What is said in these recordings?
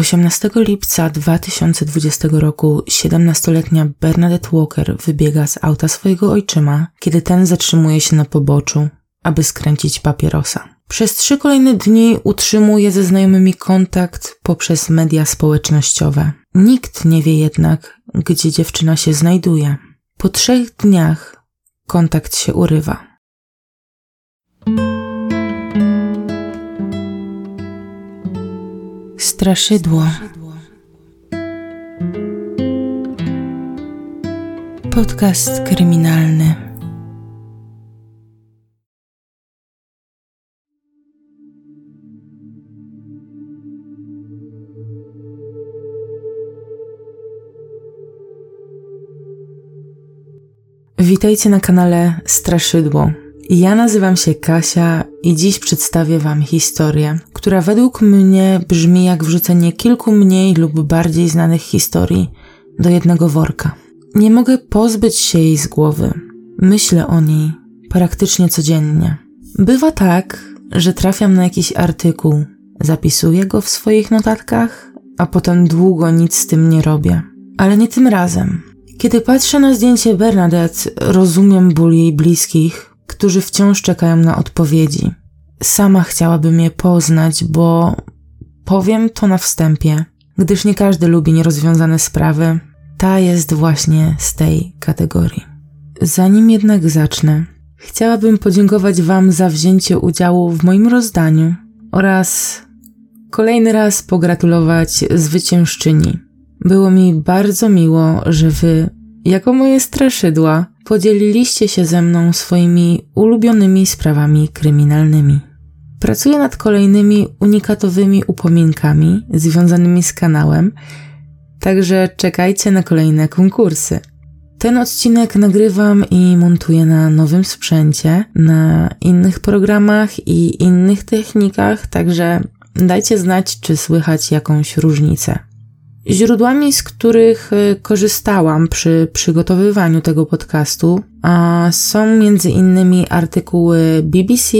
18 lipca 2020 roku 17-letnia Bernadette Walker wybiega z auta swojego ojczyma, kiedy ten zatrzymuje się na poboczu, aby skręcić papierosa. Przez trzy kolejne dni utrzymuje ze znajomymi kontakt poprzez media społecznościowe. Nikt nie wie jednak, gdzie dziewczyna się znajduje. Po trzech dniach kontakt się urywa. Straszydło. Podcast kryminalny. Witajcie na kanale Straszydło. Ja nazywam się Kasia i dziś przedstawię Wam historię, która według mnie brzmi jak wrzucenie kilku mniej lub bardziej znanych historii do jednego worka. Nie mogę pozbyć się jej z głowy. Myślę o niej praktycznie codziennie. Bywa tak, że trafiam na jakiś artykuł, zapisuję go w swoich notatkach, a potem długo nic z tym nie robię. Ale nie tym razem. Kiedy patrzę na zdjęcie Bernadette, rozumiem ból jej bliskich, którzy wciąż czekają na odpowiedzi. Sama chciałabym je poznać, bo powiem to na wstępie, gdyż nie każdy lubi nierozwiązane sprawy. Ta jest właśnie z tej kategorii. Zanim jednak zacznę, chciałabym podziękować Wam za wzięcie udziału w moim rozdaniu oraz kolejny raz pogratulować zwyciężczyni. Było mi bardzo miło, że Wy, jako moje straszydła, podzieliliście się ze mną swoimi ulubionymi sprawami kryminalnymi. Pracuję nad kolejnymi unikatowymi upominkami związanymi z kanałem, także czekajcie na kolejne konkursy. Ten odcinek nagrywam i montuję na nowym sprzęcie, na innych programach i innych technikach, także dajcie znać, czy słychać jakąś różnicę. Źródłami, z których e, korzystałam przy przygotowywaniu tego podcastu, są innymi artykuły BBC,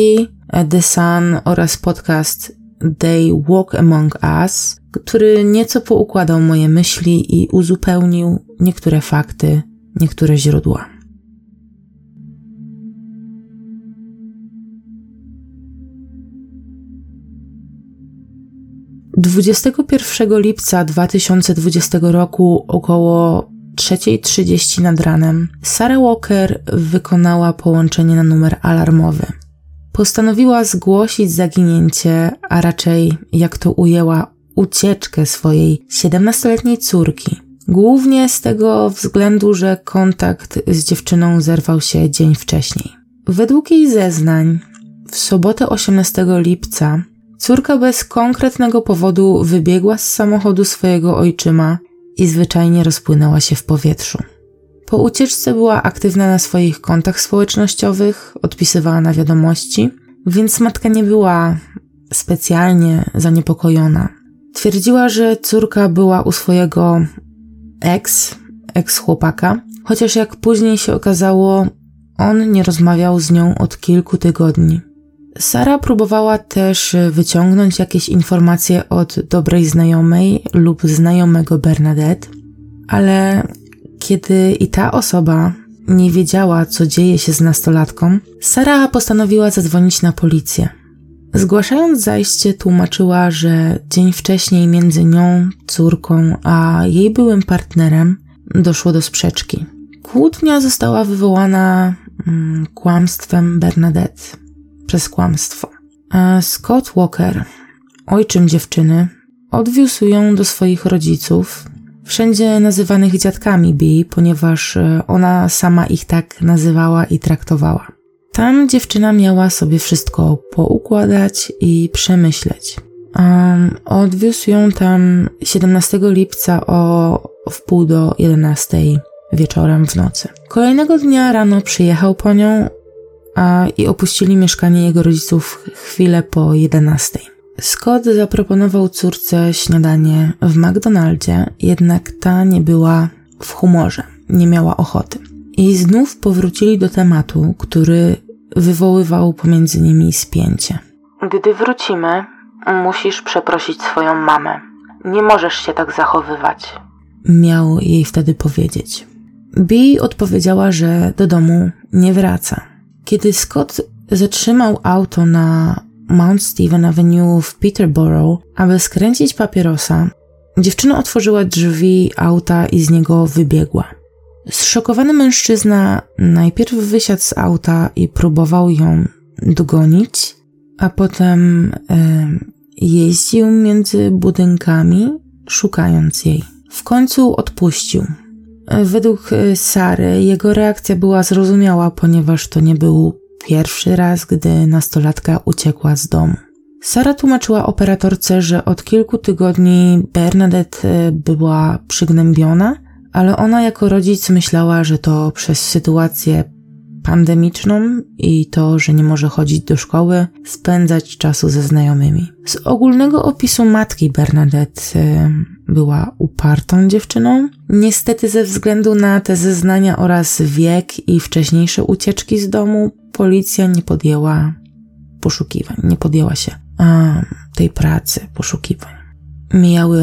The Sun oraz podcast They Walk Among Us, który nieco poukładał moje myśli i uzupełnił niektóre fakty, niektóre źródła. 21 lipca 2020 roku około 3.30 nad ranem Sarah Walker wykonała połączenie na numer alarmowy. Postanowiła zgłosić zaginięcie, a raczej, jak to ujęła, ucieczkę swojej 17-letniej córki. Głównie z tego względu, że kontakt z dziewczyną zerwał się dzień wcześniej. Według jej zeznań, w sobotę 18 lipca Córka bez konkretnego powodu wybiegła z samochodu swojego ojczyma i zwyczajnie rozpłynęła się w powietrzu. Po ucieczce była aktywna na swoich kontach społecznościowych, odpisywała na wiadomości, więc matka nie była specjalnie zaniepokojona. Twierdziła, że córka była u swojego ex, ex-chłopaka, chociaż jak później się okazało, on nie rozmawiał z nią od kilku tygodni. Sara próbowała też wyciągnąć jakieś informacje od dobrej znajomej lub znajomego Bernadette, ale kiedy i ta osoba nie wiedziała, co dzieje się z nastolatką, Sara postanowiła zadzwonić na policję. Zgłaszając zajście, tłumaczyła, że dzień wcześniej między nią, córką, a jej byłym partnerem doszło do sprzeczki. Kłótnia została wywołana mm, kłamstwem Bernadette przez kłamstwo. Scott Walker, ojczym dziewczyny, odwiózł ją do swoich rodziców, wszędzie nazywanych dziadkami Bee, ponieważ e, ona sama ich tak nazywała i traktowała. Tam dziewczyna miała sobie wszystko poukładać i przemyśleć. Um, odwiózł ją tam 17 lipca o wpół do 11 wieczorem w nocy. Kolejnego dnia rano przyjechał po nią i opuścili mieszkanie jego rodziców chwilę po 11. Scott zaproponował córce śniadanie w McDonaldzie, jednak ta nie była w humorze, nie miała ochoty. I znów powrócili do tematu, który wywoływał pomiędzy nimi spięcie. Gdy wrócimy, musisz przeprosić swoją mamę. Nie możesz się tak zachowywać. Miał jej wtedy powiedzieć. Bee odpowiedziała, że do domu nie wraca. Kiedy Scott zatrzymał auto na Mount Stephen Avenue w Peterborough, aby skręcić papierosa, dziewczyna otworzyła drzwi auta i z niego wybiegła. Zszokowany mężczyzna najpierw wysiadł z auta i próbował ją dogonić, a potem jeździł między budynkami, szukając jej. W końcu odpuścił. Według e, Sary jego reakcja była zrozumiała, ponieważ to nie był pierwszy raz, gdy nastolatka uciekła z domu. Sara tłumaczyła operatorce, że od kilku tygodni Bernadette e, była przygnębiona, ale ona jako rodzic myślała, że to przez sytuację pandemiczną i to, że nie może chodzić do szkoły, spędzać czasu ze znajomymi. Z ogólnego opisu matki Bernadette była upartą dziewczyną. Niestety ze względu na te zeznania oraz wiek i wcześniejsze ucieczki z domu, policja nie podjęła poszukiwań, nie podjęła się a, tej pracy, poszukiwań. Mijały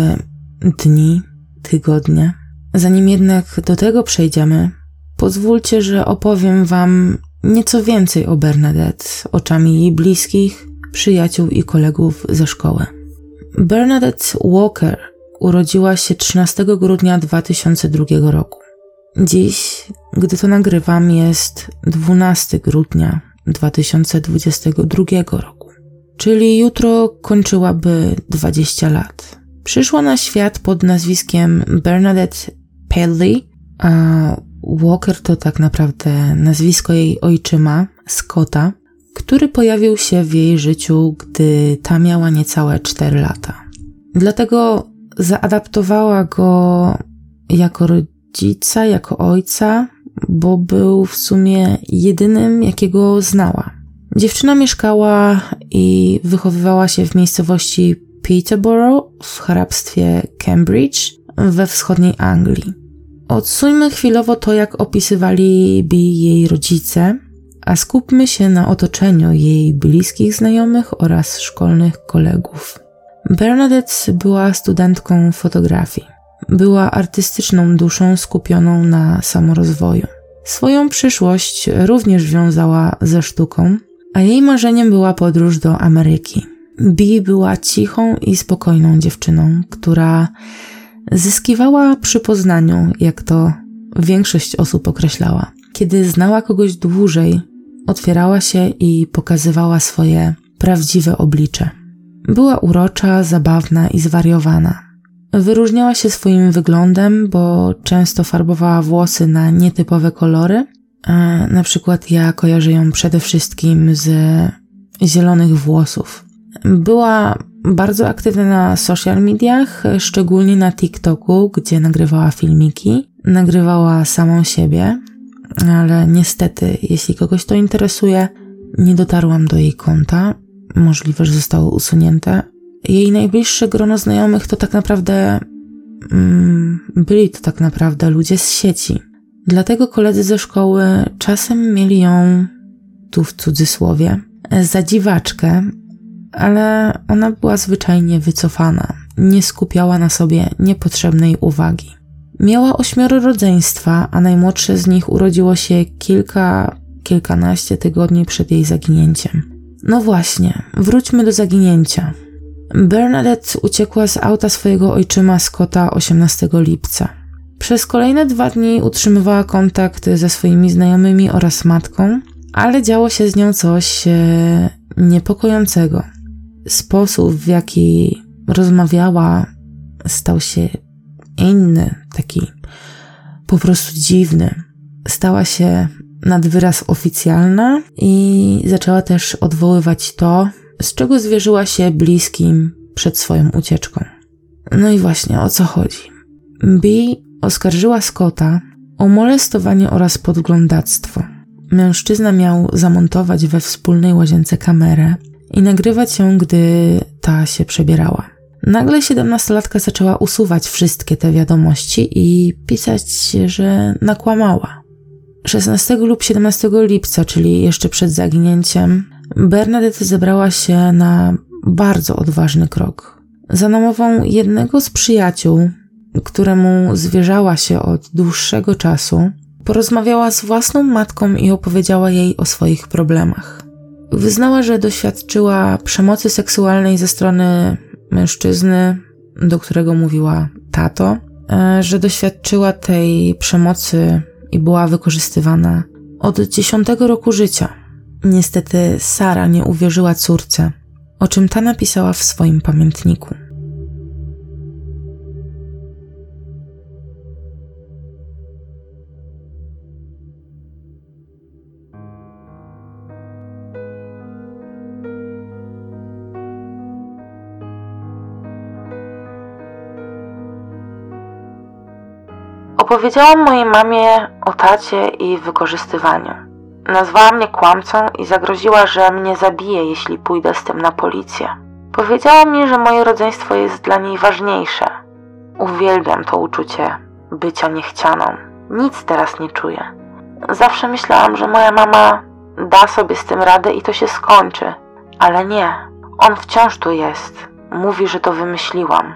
dni, tygodnie. Zanim jednak do tego przejdziemy, Pozwólcie, że opowiem Wam nieco więcej o Bernadette oczami jej bliskich, przyjaciół i kolegów ze szkoły. Bernadette Walker urodziła się 13 grudnia 2002 roku. Dziś, gdy to nagrywam, jest 12 grudnia 2022 roku, czyli jutro kończyłaby 20 lat. Przyszła na świat pod nazwiskiem Bernadette Pedley, a Walker to tak naprawdę nazwisko jej ojczyma, Scotta, który pojawił się w jej życiu, gdy ta miała niecałe 4 lata. Dlatego zaadaptowała go jako rodzica, jako ojca, bo był w sumie jedynym, jakiego znała. Dziewczyna mieszkała i wychowywała się w miejscowości Peterborough w hrabstwie Cambridge we wschodniej Anglii. Odsuńmy chwilowo to, jak opisywali Bi jej rodzice, a skupmy się na otoczeniu jej bliskich znajomych oraz szkolnych kolegów. Bernadette była studentką fotografii. Była artystyczną duszą skupioną na samorozwoju. Swoją przyszłość również wiązała ze sztuką, a jej marzeniem była podróż do Ameryki. Bi była cichą i spokojną dziewczyną, która zyskiwała przy poznaniu, jak to większość osób określała. Kiedy znała kogoś dłużej, otwierała się i pokazywała swoje prawdziwe oblicze. Była urocza, zabawna i zwariowana. Wyróżniała się swoim wyglądem, bo często farbowała włosy na nietypowe kolory. Na przykład ja kojarzę ją przede wszystkim z zielonych włosów. Była bardzo aktywna na social mediach, szczególnie na TikToku, gdzie nagrywała filmiki. Nagrywała samą siebie, ale niestety, jeśli kogoś to interesuje, nie dotarłam do jej konta. Możliwe, że zostało usunięte. Jej najbliższe grono znajomych to tak naprawdę. Mm, byli to tak naprawdę ludzie z sieci. Dlatego koledzy ze szkoły czasem mieli ją, tu w cudzysłowie, za dziwaczkę, ale ona była zwyczajnie wycofana, nie skupiała na sobie niepotrzebnej uwagi. Miała ośmioro rodzeństwa, a najmłodsze z nich urodziło się kilka, kilkanaście tygodni przed jej zaginięciem. No właśnie, wróćmy do zaginięcia. Bernadette uciekła z auta swojego ojczyma Scotta 18 lipca. Przez kolejne dwa dni utrzymywała kontakt ze swoimi znajomymi oraz matką, ale działo się z nią coś e, niepokojącego sposób, w jaki rozmawiała, stał się inny, taki po prostu dziwny. Stała się nad wyraz oficjalna i zaczęła też odwoływać to, z czego zwierzyła się bliskim przed swoją ucieczką. No i właśnie o co chodzi. Bee oskarżyła Scotta o molestowanie oraz podglądactwo. Mężczyzna miał zamontować we wspólnej łazience kamerę, i nagrywać ją, gdy ta się przebierała. Nagle siedemnastolatka zaczęła usuwać wszystkie te wiadomości i pisać, że nakłamała. 16 lub 17 lipca, czyli jeszcze przed zaginięciem, Bernadette zebrała się na bardzo odważny krok. Za namową jednego z przyjaciół, któremu zwierzała się od dłuższego czasu, porozmawiała z własną matką i opowiedziała jej o swoich problemach. Wyznała, że doświadczyła przemocy seksualnej ze strony mężczyzny, do którego mówiła tato, e, że doświadczyła tej przemocy i była wykorzystywana od dziesiątego roku życia. Niestety Sara nie uwierzyła córce, o czym ta napisała w swoim pamiętniku. Opowiedziałam mojej mamie o tacie i wykorzystywaniu. Nazwała mnie kłamcą i zagroziła, że mnie zabije, jeśli pójdę z tym na policję. Powiedziała mi, że moje rodzeństwo jest dla niej ważniejsze. Uwielbiam to uczucie bycia niechcianą. Nic teraz nie czuję. Zawsze myślałam, że moja mama da sobie z tym radę i to się skończy. Ale nie. On wciąż tu jest. Mówi, że to wymyśliłam.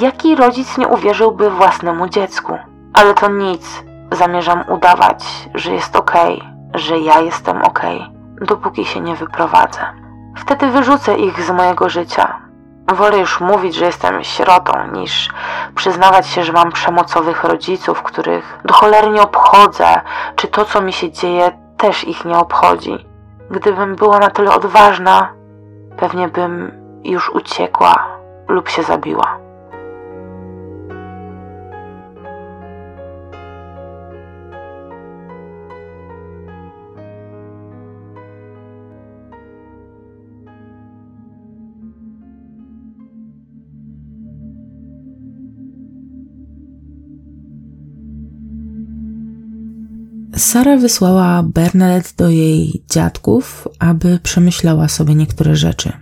Jaki rodzic nie uwierzyłby własnemu dziecku? Ale to nic. Zamierzam udawać, że jest okej, okay, że ja jestem okej, okay, dopóki się nie wyprowadzę. Wtedy wyrzucę ich z mojego życia. Wolę już mówić, że jestem sierotą, niż przyznawać się, że mam przemocowych rodziców, których do cholery nie obchodzę, czy to, co mi się dzieje, też ich nie obchodzi. Gdybym była na tyle odważna, pewnie bym już uciekła lub się zabiła. Sara wysłała Bernadette do jej dziadków, aby przemyślała sobie niektóre rzeczy.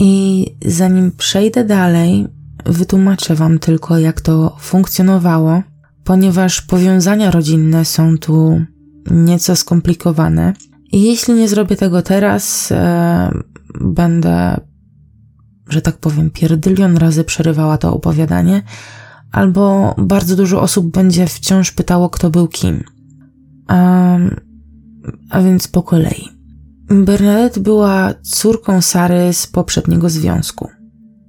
I zanim przejdę dalej, wytłumaczę Wam tylko, jak to funkcjonowało, ponieważ powiązania rodzinne są tu nieco skomplikowane. I jeśli nie zrobię tego teraz, e, będę, że tak powiem, pierdylion razy przerywała to opowiadanie, albo bardzo dużo osób będzie wciąż pytało, kto był kim. A, a więc po kolei. Bernadette była córką Sary z poprzedniego związku.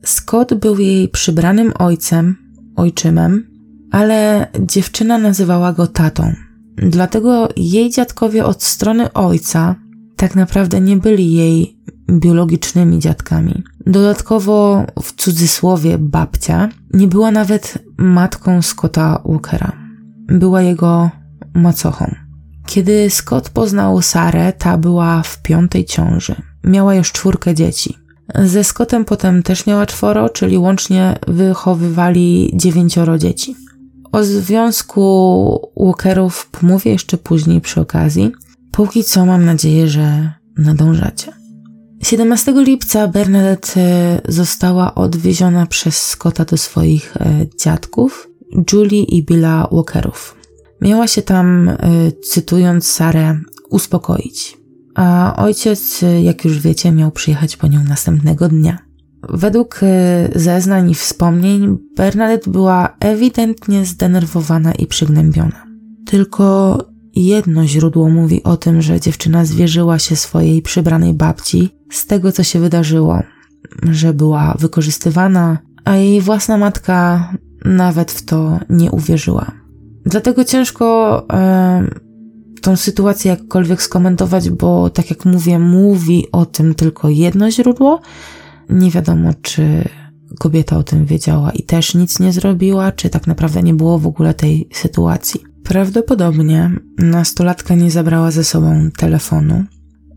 Scott był jej przybranym ojcem, ojczymem, ale dziewczyna nazywała go tatą. Dlatego jej dziadkowie od strony ojca tak naprawdę nie byli jej biologicznymi dziadkami. Dodatkowo, w cudzysłowie, babcia nie była nawet matką Scotta Walkera. Była jego macochą. Kiedy Scott poznał Sarę, ta była w piątej ciąży. Miała już czwórkę dzieci. Ze Scottem potem też miała czworo, czyli łącznie wychowywali dziewięcioro dzieci. O związku Walkerów pomówię jeszcze później przy okazji. Póki co mam nadzieję, że nadążacie. 17 lipca Bernadette została odwieziona przez Scotta do swoich e, dziadków, Julie i Billa Walkerów. Miała się tam, y, cytując Sarę, uspokoić. A ojciec, jak już wiecie, miał przyjechać po nią następnego dnia. Według y, zeznań i wspomnień, Bernadette była ewidentnie zdenerwowana i przygnębiona. Tylko jedno źródło mówi o tym, że dziewczyna zwierzyła się swojej przybranej babci z tego, co się wydarzyło, że była wykorzystywana, a jej własna matka nawet w to nie uwierzyła. Dlatego ciężko e, tą sytuację jakkolwiek skomentować, bo tak jak mówię, mówi o tym tylko jedno źródło. Nie wiadomo, czy kobieta o tym wiedziała i też nic nie zrobiła, czy tak naprawdę nie było w ogóle tej sytuacji. Prawdopodobnie nastolatka nie zabrała ze sobą telefonu,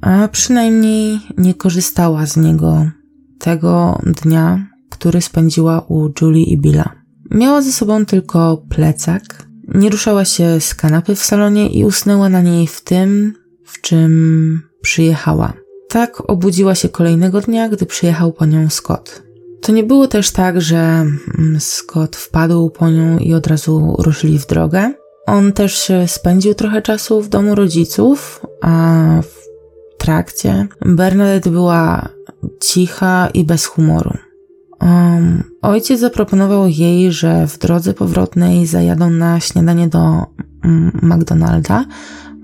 a przynajmniej nie korzystała z niego tego dnia, który spędziła u Julie i Billa. Miała ze sobą tylko plecak, nie ruszała się z kanapy w salonie i usnęła na niej w tym, w czym przyjechała. Tak obudziła się kolejnego dnia, gdy przyjechał po nią Scott. To nie było też tak, że mm, Scott wpadł po nią i od razu ruszyli w drogę. On też spędził trochę czasu w domu rodziców, a w trakcie Bernadette była cicha i bez humoru. Um, ojciec zaproponował jej, że w drodze powrotnej zajadą na śniadanie do mm, McDonalda,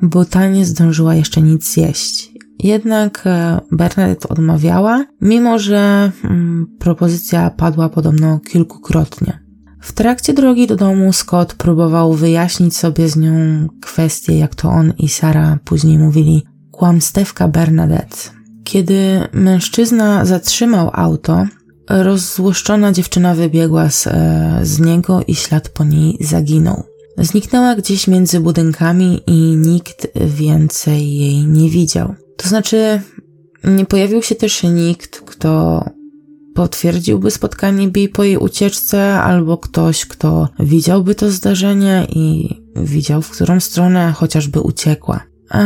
bo ta nie zdążyła jeszcze nic zjeść. Jednak e, Bernadette odmawiała, mimo że mm, propozycja padła podobno kilkukrotnie. W trakcie drogi do domu Scott próbował wyjaśnić sobie z nią kwestię, jak to on i Sara później mówili, kłamstewka Bernadette. Kiedy mężczyzna zatrzymał auto, Rozzłoszczona dziewczyna wybiegła z, e, z niego i ślad po niej zaginął. Zniknęła gdzieś między budynkami i nikt więcej jej nie widział. To znaczy, nie pojawił się też nikt, kto potwierdziłby spotkanie Bi po jej ucieczce, albo ktoś, kto widziałby to zdarzenie i widział, w którą stronę chociażby uciekła. A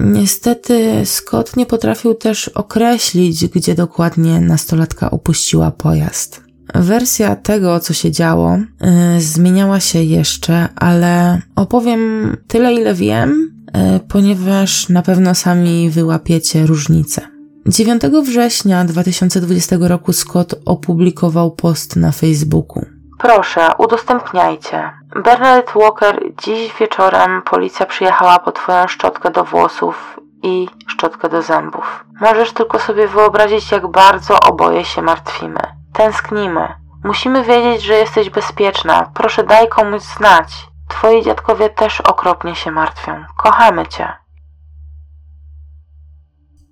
niestety Scott nie potrafił też określić, gdzie dokładnie nastolatka opuściła pojazd. Wersja tego, co się działo, yy, zmieniała się jeszcze, ale opowiem tyle, ile wiem, yy, ponieważ na pewno sami wyłapiecie różnicę. 9 września 2020 roku Scott opublikował post na Facebooku. Proszę, udostępniajcie. Bernadette Walker, dziś wieczorem policja przyjechała po twoją szczotkę do włosów i szczotkę do zębów. Możesz tylko sobie wyobrazić, jak bardzo oboje się martwimy. Tęsknimy. Musimy wiedzieć, że jesteś bezpieczna. Proszę daj komuś znać. Twoi dziadkowie też okropnie się martwią. Kochamy cię.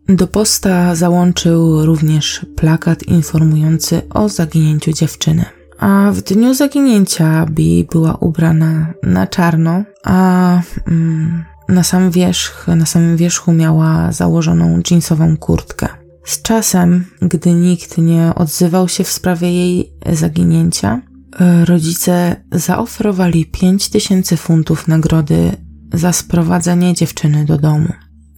Do posta załączył również plakat informujący o zaginięciu dziewczyny. A w dniu zaginięcia Bi była ubrana na czarno, a mm, na sam wierzch, na samym wierzchu miała założoną jeansową kurtkę. Z czasem, gdy nikt nie odzywał się w sprawie jej zaginięcia, rodzice zaoferowali 5000 funtów nagrody za sprowadzenie dziewczyny do domu.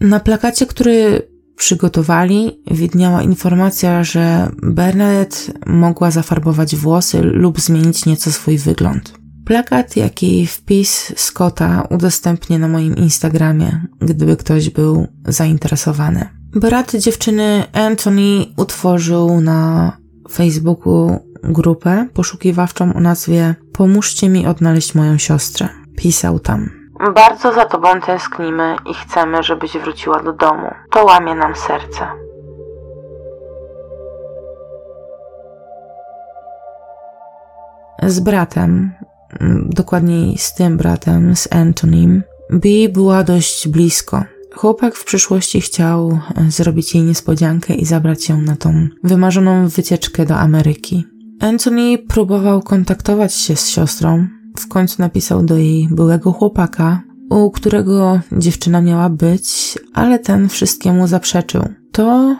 Na plakacie, który przygotowali, widniała informacja, że Bernadette mogła zafarbować włosy lub zmienić nieco swój wygląd. Plakat, jak i wpis Scotta udostępnię na moim Instagramie, gdyby ktoś był zainteresowany. Brat dziewczyny Anthony utworzył na Facebooku grupę poszukiwawczą o nazwie Pomóżcie mi odnaleźć moją siostrę. Pisał tam. Bardzo za tobą tęsknimy i chcemy, żebyś wróciła do domu. To łamie nam serce. Z bratem, dokładniej z tym bratem, z Antonym, Bee była dość blisko. Chłopak w przyszłości chciał zrobić jej niespodziankę i zabrać ją na tą wymarzoną wycieczkę do Ameryki. Anthony próbował kontaktować się z siostrą, w końcu napisał do jej byłego chłopaka, u którego dziewczyna miała być, ale ten wszystkiemu zaprzeczył. To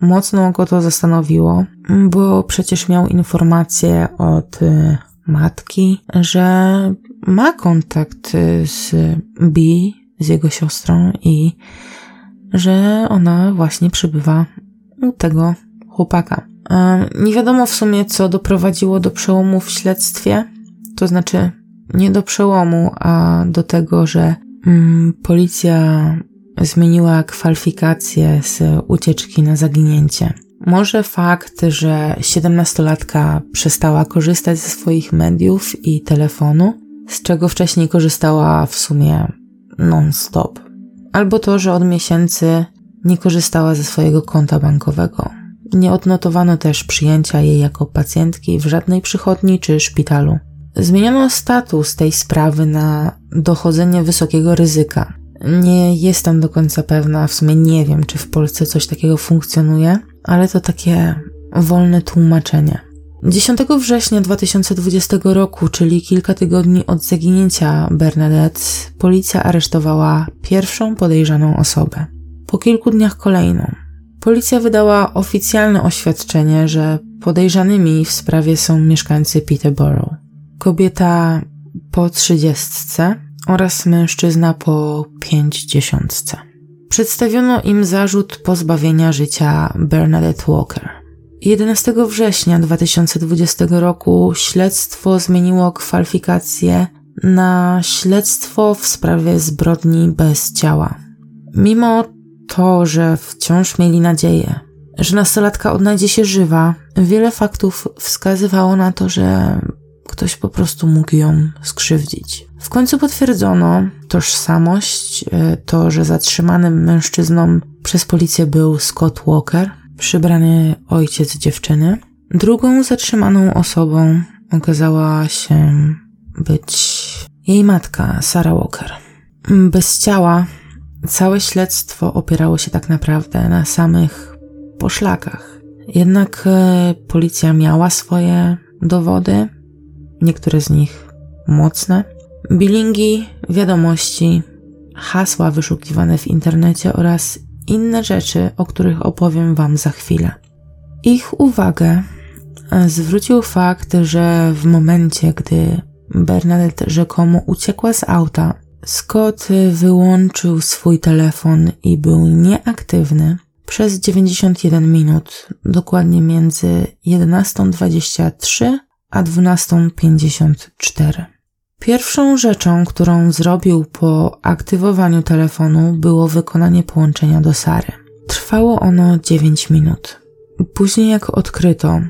mocno go to zastanowiło, bo przecież miał informację od y, matki, że ma kontakt z B, z jego siostrą i że ona właśnie przybywa u tego chłopaka. Nie wiadomo w sumie, co doprowadziło do przełomu w śledztwie, to znaczy nie do przełomu, a do tego, że mm, policja zmieniła kwalifikacje z ucieczki na zaginięcie. Może fakt, że siedemnastolatka przestała korzystać ze swoich mediów i telefonu, z czego wcześniej korzystała w sumie non-stop. Albo to, że od miesięcy nie korzystała ze swojego konta bankowego. Nie odnotowano też przyjęcia jej jako pacjentki w żadnej przychodni czy szpitalu. Zmieniono status tej sprawy na dochodzenie wysokiego ryzyka. Nie jestem do końca pewna, w sumie nie wiem, czy w Polsce coś takiego funkcjonuje, ale to takie wolne tłumaczenie. 10 września 2020 roku, czyli kilka tygodni od zaginięcia Bernadette, policja aresztowała pierwszą podejrzaną osobę. Po kilku dniach kolejną. Policja wydała oficjalne oświadczenie, że podejrzanymi w sprawie są mieszkańcy Peterborough kobieta po trzydziestce oraz mężczyzna po pięćdziesiątce. Przedstawiono im zarzut pozbawienia życia Bernadette Walker. 11 września 2020 roku śledztwo zmieniło kwalifikacje na śledztwo w sprawie zbrodni bez ciała. Mimo to, że wciąż mieli nadzieję, że nastolatka odnajdzie się żywa. Wiele faktów wskazywało na to, że ktoś po prostu mógł ją skrzywdzić. W końcu potwierdzono tożsamość, e, to, że zatrzymanym mężczyzną przez policję był Scott Walker, przybrany ojciec dziewczyny. Drugą zatrzymaną osobą okazała się być jej matka, Sarah Walker. Bez ciała całe śledztwo opierało się tak naprawdę na samych poszlakach. Jednak e, policja miała swoje dowody, niektóre z nich mocne. Bilingi, wiadomości, hasła wyszukiwane w internecie oraz inne rzeczy, o których opowiem Wam za chwilę. Ich uwagę e, zwrócił fakt, że w momencie, gdy Bernadette rzekomo uciekła z auta, Scott wyłączył swój telefon i był nieaktywny przez 91 minut, dokładnie między 11.23 a 12.54. Pierwszą rzeczą, którą zrobił po aktywowaniu telefonu, było wykonanie połączenia do Sary. Trwało ono 9 minut. Później, jak odkryto,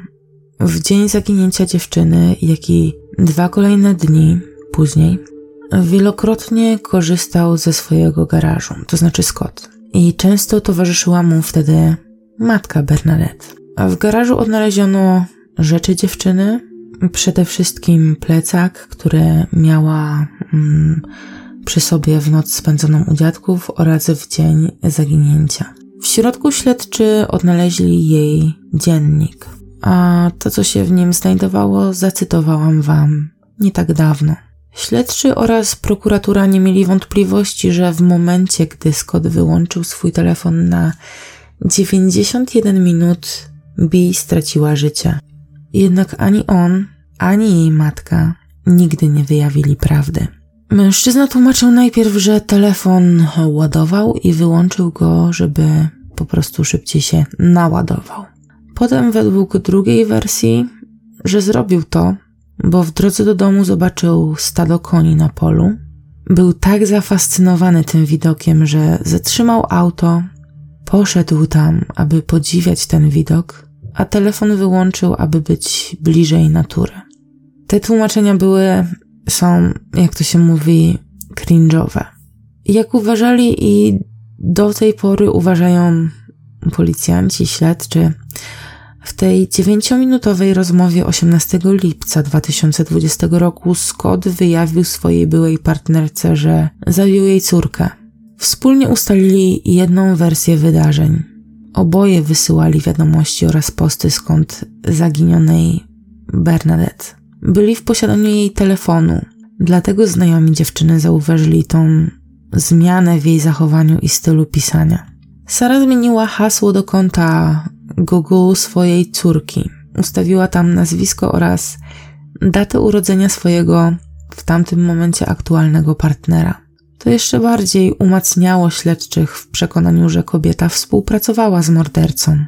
w dzień zaginięcia dziewczyny, jak i dwa kolejne dni później, wielokrotnie korzystał ze swojego garażu, to znaczy Scott. I często towarzyszyła mu wtedy matka Bernadette. W garażu odnaleziono rzeczy dziewczyny, przede wszystkim plecak, który miała mm, przy sobie w noc spędzoną u dziadków oraz w dzień zaginięcia. W środku śledczy odnaleźli jej dziennik, a to, co się w nim znajdowało, zacytowałam wam nie tak dawno. Śledczy oraz prokuratura nie mieli wątpliwości, że w momencie, gdy Scott wyłączył swój telefon na 91 minut, Bee straciła życie. Jednak ani on, ani jej matka nigdy nie wyjawili prawdy. Mężczyzna tłumaczył najpierw, że telefon ładował i wyłączył go, żeby po prostu szybciej się naładował. Potem, według drugiej wersji, że zrobił to, bo w drodze do domu zobaczył stado koni na polu. Był tak zafascynowany tym widokiem, że zatrzymał auto, poszedł tam, aby podziwiać ten widok, a telefon wyłączył, aby być bliżej natury. Te tłumaczenia były, są, jak to się mówi, cringe'owe. Jak uważali i do tej pory uważają policjanci, śledczy, w tej dziewięciominutowej rozmowie 18 lipca 2020 roku Scott wyjawił swojej byłej partnerce, że zabił jej córkę. Wspólnie ustalili jedną wersję wydarzeń. Oboje wysyłali wiadomości oraz posty skąd zaginionej Bernadette. Byli w posiadaniu jej telefonu, dlatego znajomi dziewczyny zauważyli tą zmianę w jej zachowaniu i stylu pisania. Sara zmieniła hasło do konta Google swojej córki. Ustawiła tam nazwisko oraz datę urodzenia swojego w tamtym momencie aktualnego partnera. To jeszcze bardziej umacniało śledczych w przekonaniu, że kobieta współpracowała z mordercą.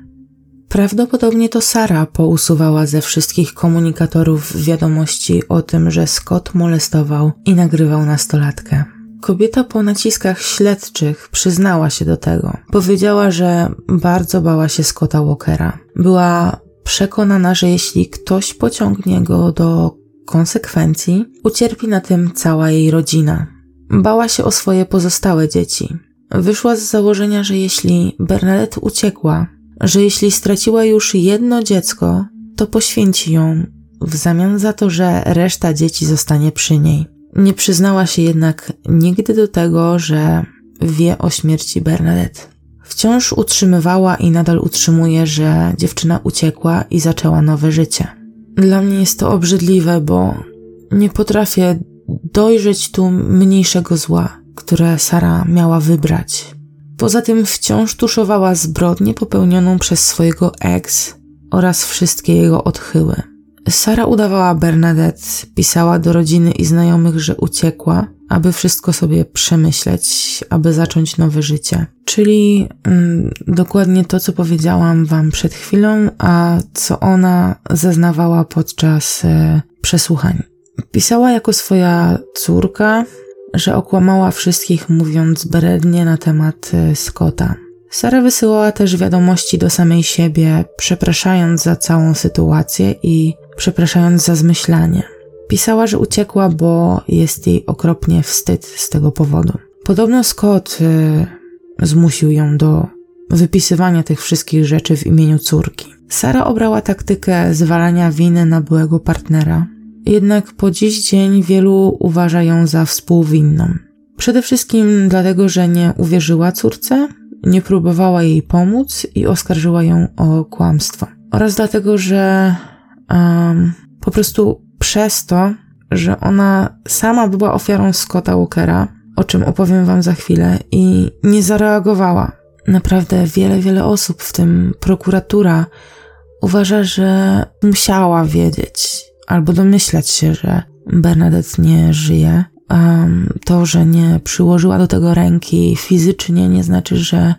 Prawdopodobnie to Sara pousuwała ze wszystkich komunikatorów wiadomości o tym, że Scott molestował i nagrywał nastolatkę. Kobieta po naciskach śledczych przyznała się do tego. Powiedziała, że bardzo bała się Scotta Walkera. Była przekonana, że jeśli ktoś pociągnie go do konsekwencji, ucierpi na tym cała jej rodzina. Bała się o swoje pozostałe dzieci. Wyszła z założenia, że jeśli Bernadette uciekła, że jeśli straciła już jedno dziecko, to poświęci ją w zamian za to, że reszta dzieci zostanie przy niej. Nie przyznała się jednak nigdy do tego, że wie o śmierci Bernadette. Wciąż utrzymywała i nadal utrzymuje, że dziewczyna uciekła i zaczęła nowe życie. Dla mnie jest to obrzydliwe, bo nie potrafię dojrzeć tu mniejszego zła, które Sara miała wybrać. Poza tym wciąż tuszowała zbrodnię popełnioną przez swojego ex oraz wszystkie jego odchyły. Sara udawała Bernadette, pisała do rodziny i znajomych, że uciekła, aby wszystko sobie przemyśleć, aby zacząć nowe życie. Czyli mm, dokładnie to, co powiedziałam Wam przed chwilą, a co ona zeznawała podczas e, przesłuchań. Pisała jako swoja córka, że okłamała wszystkich, mówiąc brednie na temat e, Scotta. Sara wysyłała też wiadomości do samej siebie, przepraszając za całą sytuację i przepraszając za zmyślanie. Pisała, że uciekła, bo jest jej okropnie wstyd z tego powodu. Podobno Scott y, zmusił ją do wypisywania tych wszystkich rzeczy w imieniu córki. Sara obrała taktykę zwalania winy na byłego partnera, jednak po dziś dzień wielu uważa ją za współwinną. Przede wszystkim dlatego, że nie uwierzyła córce, nie próbowała jej pomóc i oskarżyła ją o kłamstwo. Oraz dlatego, że um, po prostu przez to, że ona sama była ofiarą Scotta Walkera, o czym opowiem wam za chwilę, i nie zareagowała. Naprawdę wiele, wiele osób, w tym prokuratura, uważa, że musiała wiedzieć albo domyślać się, że Bernadette nie żyje. Um, to, że nie przyłożyła do tego ręki fizycznie, nie znaczy, że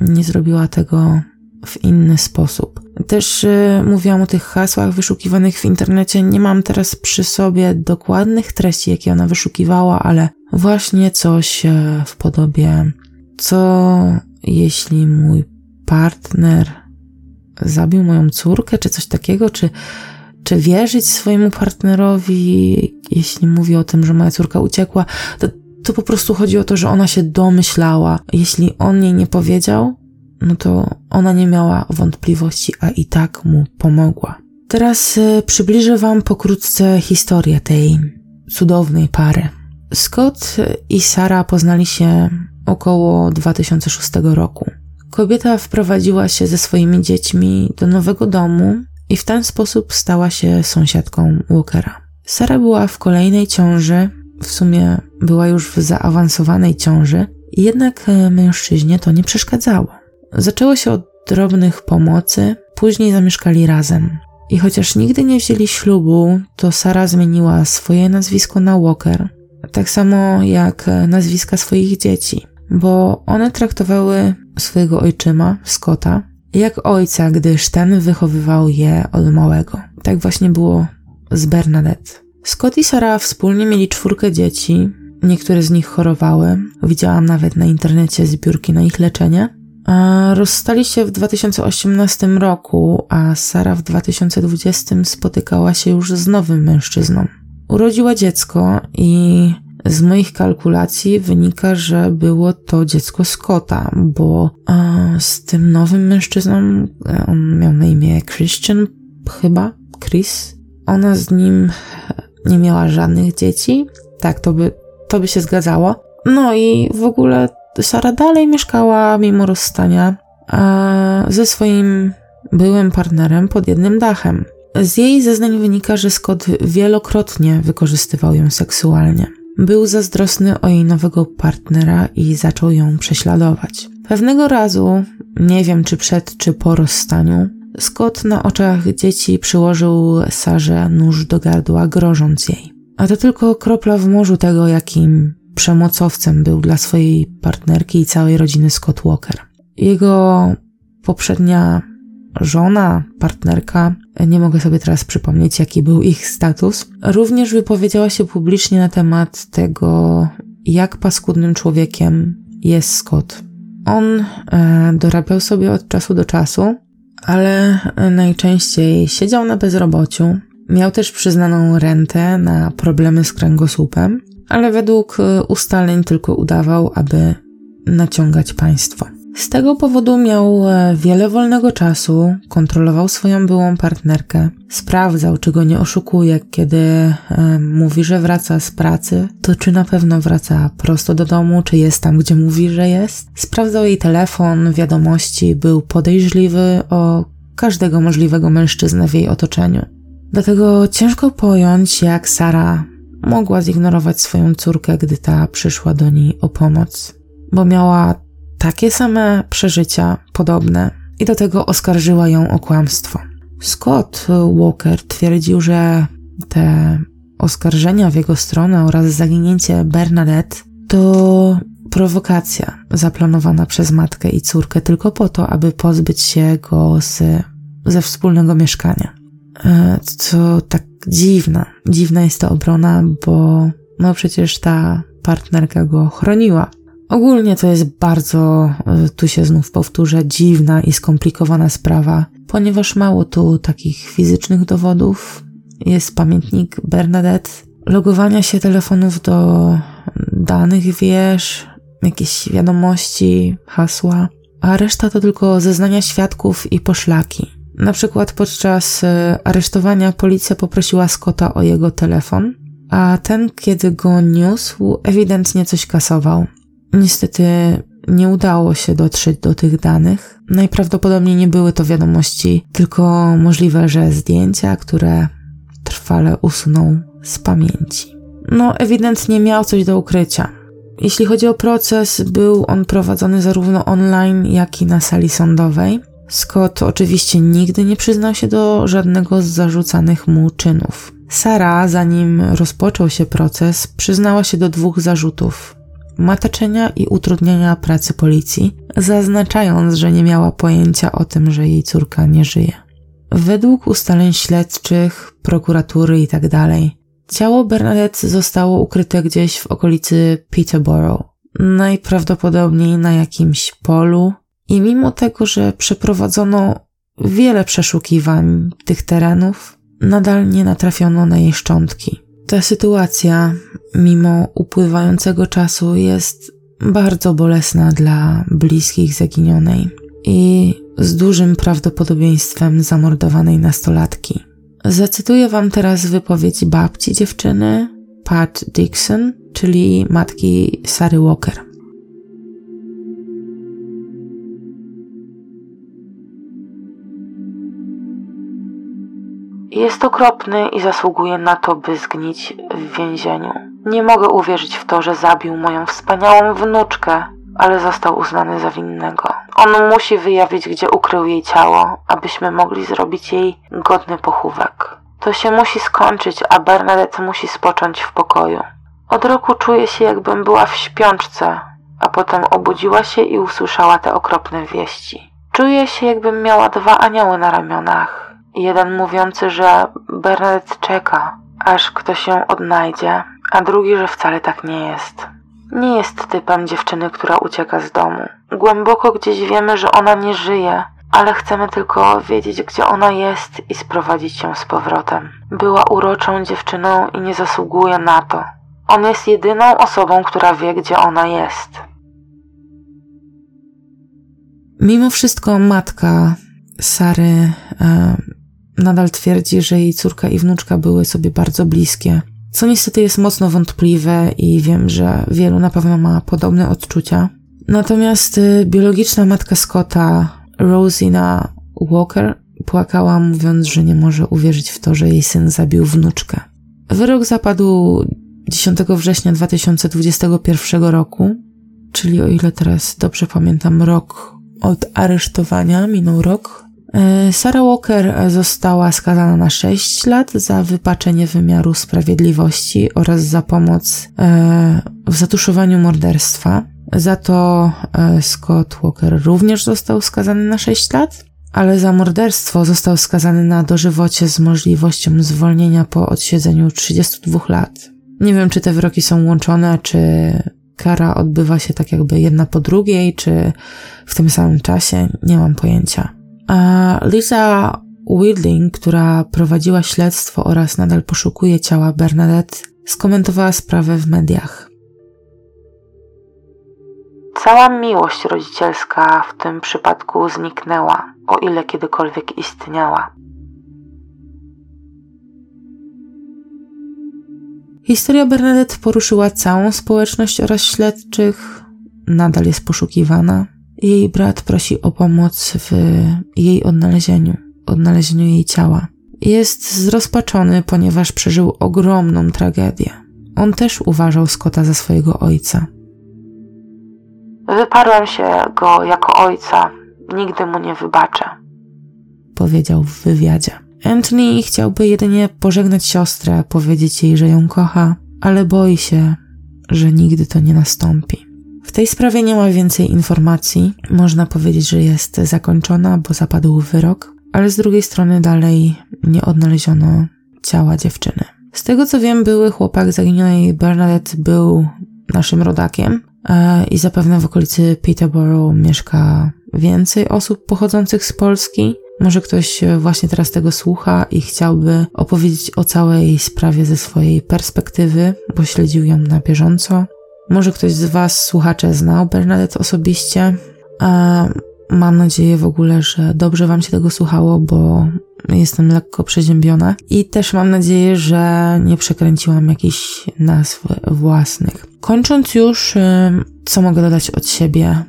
nie zrobiła tego w inny sposób. Też y, mówiłam o tych hasłach wyszukiwanych w internecie. Nie mam teraz przy sobie dokładnych treści, jakie ona wyszukiwała, ale właśnie coś y, w podobie: Co jeśli mój partner zabił moją córkę, czy coś takiego, czy, czy wierzyć swojemu partnerowi, jeśli mówi o tym, że moja córka uciekła. To, to po prostu chodzi o to, że ona się domyślała. Jeśli on jej nie powiedział, no to ona nie miała wątpliwości, a i tak mu pomogła. Teraz e, przybliżę Wam pokrótce historię tej cudownej pary. Scott i Sara poznali się około 2006 roku. Kobieta wprowadziła się ze swoimi dziećmi do nowego domu i w ten sposób stała się sąsiadką Walkera. Sara była w kolejnej ciąży, w sumie była już w zaawansowanej ciąży, jednak e, mężczyźnie to nie przeszkadzało. Zaczęło się od drobnych pomocy, później zamieszkali razem. I chociaż nigdy nie wzięli ślubu, to Sara zmieniła swoje nazwisko na Walker, tak samo jak nazwiska swoich dzieci, bo one traktowały swojego ojczyma, Scotta, jak ojca, gdyż ten wychowywał je od małego. Tak właśnie było z Bernadette. Scott i Sara wspólnie mieli czwórkę dzieci, niektóre z nich chorowały, widziałam nawet na internecie zbiórki na ich leczenie, Rozstali się w 2018 roku, a Sara w 2020 spotykała się już z nowym mężczyzną. Urodziła dziecko i z moich kalkulacji wynika, że było to dziecko Scotta, bo z tym nowym mężczyzną, e, on miał na imię Christian, chyba, Chris. Ona z nim nie miała żadnych dzieci. Tak, to by, to by się zgadzało. No i w ogóle Sara dalej mieszkała mimo rozstania ze swoim byłym partnerem pod jednym dachem. Z jej zeznań wynika, że Scott wielokrotnie wykorzystywał ją seksualnie. Był zazdrosny o jej nowego partnera i zaczął ją prześladować. Pewnego razu, nie wiem czy przed czy po rozstaniu, Scott na oczach dzieci przyłożył Sarze nóż do gardła, grożąc jej. A to tylko kropla w morzu tego, jakim przemocowcem był dla swojej partnerki i całej rodziny Scott Walker. Jego poprzednia żona, partnerka, nie mogę sobie teraz przypomnieć, jaki był ich status, również wypowiedziała się publicznie na temat tego, jak paskudnym człowiekiem jest Scott. On e, dorabiał sobie od czasu do czasu, ale najczęściej siedział na bezrobociu. Miał też przyznaną rentę na problemy z kręgosłupem ale według e, ustaleń tylko udawał, aby naciągać państwo. Z tego powodu miał e, wiele wolnego czasu, kontrolował swoją byłą partnerkę, sprawdzał, czy go nie oszukuje, kiedy e, mówi, że wraca z pracy, to czy na pewno wraca prosto do domu, czy jest tam, gdzie mówi, że jest. Sprawdzał jej telefon, wiadomości, był podejrzliwy o każdego możliwego mężczyznę w jej otoczeniu. Dlatego ciężko pojąć, jak Sara mogła zignorować swoją córkę, gdy ta przyszła do niej o pomoc, bo miała takie same przeżycia, podobne, i do tego oskarżyła ją o kłamstwo. Scott Walker twierdził, że te oskarżenia w jego stronę oraz zaginięcie Bernadette to prowokacja zaplanowana przez matkę i córkę tylko po to, aby pozbyć się go z, ze wspólnego mieszkania. E, co tak dziwna. Dziwna jest ta obrona, bo no przecież ta partnerka go chroniła. Ogólnie to jest bardzo, e, tu się znów powtórzę, dziwna i skomplikowana sprawa, ponieważ mało tu takich fizycznych dowodów. Jest pamiętnik Bernadette, logowania się telefonów do danych wież, jakieś wiadomości, hasła, a reszta to tylko zeznania świadków i poszlaki. Na przykład podczas e, aresztowania policja poprosiła Scotta o jego telefon, a ten, kiedy go niósł, ewidentnie coś kasował. Niestety nie udało się dotrzeć do tych danych. Najprawdopodobniej nie były to wiadomości, tylko możliwe, że zdjęcia, które trwale usunął z pamięci. No, ewidentnie miał coś do ukrycia. Jeśli chodzi o proces, był on prowadzony zarówno online, jak i na sali sądowej. Scott oczywiście nigdy nie przyznał się do żadnego z zarzucanych mu czynów. Sara, zanim rozpoczął się proces, przyznała się do dwóch zarzutów: mataczenia i utrudniania pracy policji, zaznaczając, że nie miała pojęcia o tym, że jej córka nie żyje. Według ustaleń śledczych, prokuratury itd., tak ciało Bernadette zostało ukryte gdzieś w okolicy Peterborough, najprawdopodobniej na jakimś polu, i mimo tego, że przeprowadzono wiele przeszukiwań tych terenów, nadal nie natrafiono na jej szczątki. Ta sytuacja, mimo upływającego czasu, jest bardzo bolesna dla bliskich zaginionej i z dużym prawdopodobieństwem zamordowanej nastolatki. Zacytuję Wam teraz wypowiedź babci dziewczyny, Pat Dixon, czyli matki Sary Walker. Jest okropny i zasługuje na to, by zgnić w więzieniu. Nie mogę uwierzyć w to, że zabił moją wspaniałą wnuczkę, ale został uznany za winnego. On musi wyjawić, gdzie ukrył jej ciało, abyśmy mogli zrobić jej godny pochówek. To się musi skończyć, a Bernadette musi spocząć w pokoju. Od roku czuję się, jakbym była w śpiączce, a potem obudziła się i usłyszała te okropne wieści. Czuję się, jakbym miała dwa anioły na ramionach Jeden mówiący, że Bernadette czeka, aż ktoś ją odnajdzie, a drugi, że wcale tak nie jest. Nie jest typem dziewczyny, która ucieka z domu. Głęboko gdzieś wiemy, że ona nie żyje, ale chcemy tylko wiedzieć, gdzie ona jest i sprowadzić ją z powrotem. Była uroczą dziewczyną i nie zasługuje na to. On jest jedyną osobą, która wie, gdzie ona jest. Mimo wszystko matka Sary nadal twierdzi, że jej córka i wnuczka były sobie bardzo bliskie. Co niestety jest mocno wątpliwe i wiem, że wielu na pewno ma podobne odczucia. Natomiast y, biologiczna matka Scotta, Rosina Walker, płakała, mówiąc, że nie może uwierzyć w to, że jej syn zabił wnuczkę. Wyrok zapadł 10 września 2021 roku, czyli o ile teraz dobrze pamiętam, rok od aresztowania, minął rok, Sarah Walker została skazana na 6 lat za wypaczenie wymiaru sprawiedliwości oraz za pomoc e, w zatuszowaniu morderstwa. Za to e, Scott Walker również został skazany na 6 lat, ale za morderstwo został skazany na dożywocie z możliwością zwolnienia po odsiedzeniu 32 lat. Nie wiem, czy te wyroki są łączone, czy kara odbywa się tak jakby jedna po drugiej, czy w tym samym czasie, nie mam pojęcia. A Lisa Wilding, która prowadziła śledztwo oraz nadal poszukuje ciała Bernadette, skomentowała sprawę w mediach. Cała miłość rodzicielska w tym przypadku zniknęła, o ile kiedykolwiek istniała. Historia Bernadette poruszyła całą społeczność oraz śledczych, nadal jest poszukiwana. Jej brat prosi o pomoc w jej odnalezieniu, odnalezieniu jej ciała. Jest zrozpaczony, ponieważ przeżył ogromną tragedię. On też uważał Scotta za swojego ojca. Wyparłem się go jako ojca. Nigdy mu nie wybaczę. Powiedział w wywiadzie. Anthony chciałby jedynie pożegnać siostrę, powiedzieć jej, że ją kocha, ale boi się, że nigdy to nie nastąpi. W tej sprawie nie ma więcej informacji. Można powiedzieć, że jest zakończona, bo zapadł wyrok, ale z drugiej strony dalej nie odnaleziono ciała dziewczyny. Z tego co wiem, były chłopak zaginionej Bernadette był naszym rodakiem. e, i zapewne w okolicy Peterborough mieszka więcej osób pochodzących z Polski. Może ktoś właśnie teraz tego słucha i chciałby opowiedzieć o całej sprawie ze swojej perspektywy, bo śledził ją na bieżąco. Może ktoś z Was, słuchacze, znał Bernadette osobiście. A mam nadzieję w ogóle, że dobrze Wam się tego słuchało, bo jestem lekko przeziębiona. I też mam nadzieję, że nie przekręciłam jakichś nazw własnych. Kończąc już, co mogę dodać od siebie?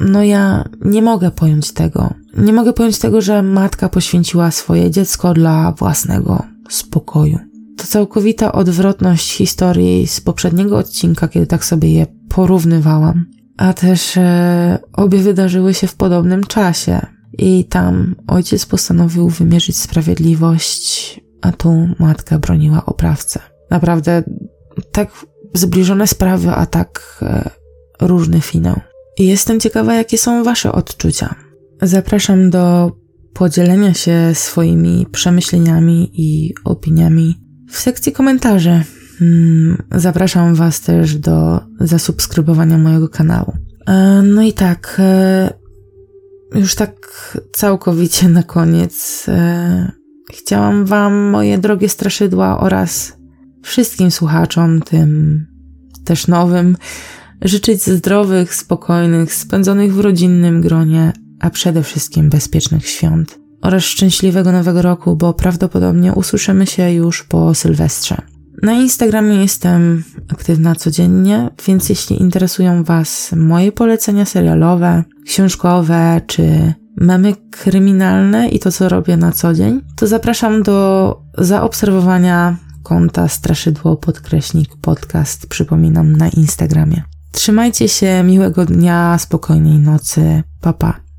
No ja nie mogę pojąć tego. Nie mogę pojąć tego, że matka poświęciła swoje dziecko dla własnego spokoju. To całkowita odwrotność historii z poprzedniego odcinka, kiedy tak sobie je porównywałam. A też e, obie wydarzyły się w podobnym czasie. I tam ojciec postanowił wymierzyć sprawiedliwość, a tu matka broniła oprawcę. Naprawdę tak zbliżone sprawy, a tak e, różny finał. I jestem ciekawa, jakie są Wasze odczucia. Zapraszam do podzielenia się swoimi przemyśleniami i opiniami w sekcji komentarzy. Hmm, zapraszam Was też do zasubskrybowania mojego kanału. E, no i tak, e, już tak całkowicie na koniec. E, chciałam Wam, moje drogie straszydła oraz wszystkim słuchaczom, tym też nowym, życzyć zdrowych, spokojnych, spędzonych w rodzinnym gronie, a przede wszystkim bezpiecznych świąt oraz szczęśliwego nowego roku, bo prawdopodobnie usłyszymy się już po Sylwestrze. Na Instagramie jestem aktywna codziennie, więc jeśli interesują Was moje polecenia serialowe, książkowe czy memy kryminalne i to, co robię na co dzień, to zapraszam do zaobserwowania konta Straszydło Podkreśnik Podcast, przypominam, na Instagramie. Trzymajcie się, miłego dnia, spokojnej nocy, papa. Pa.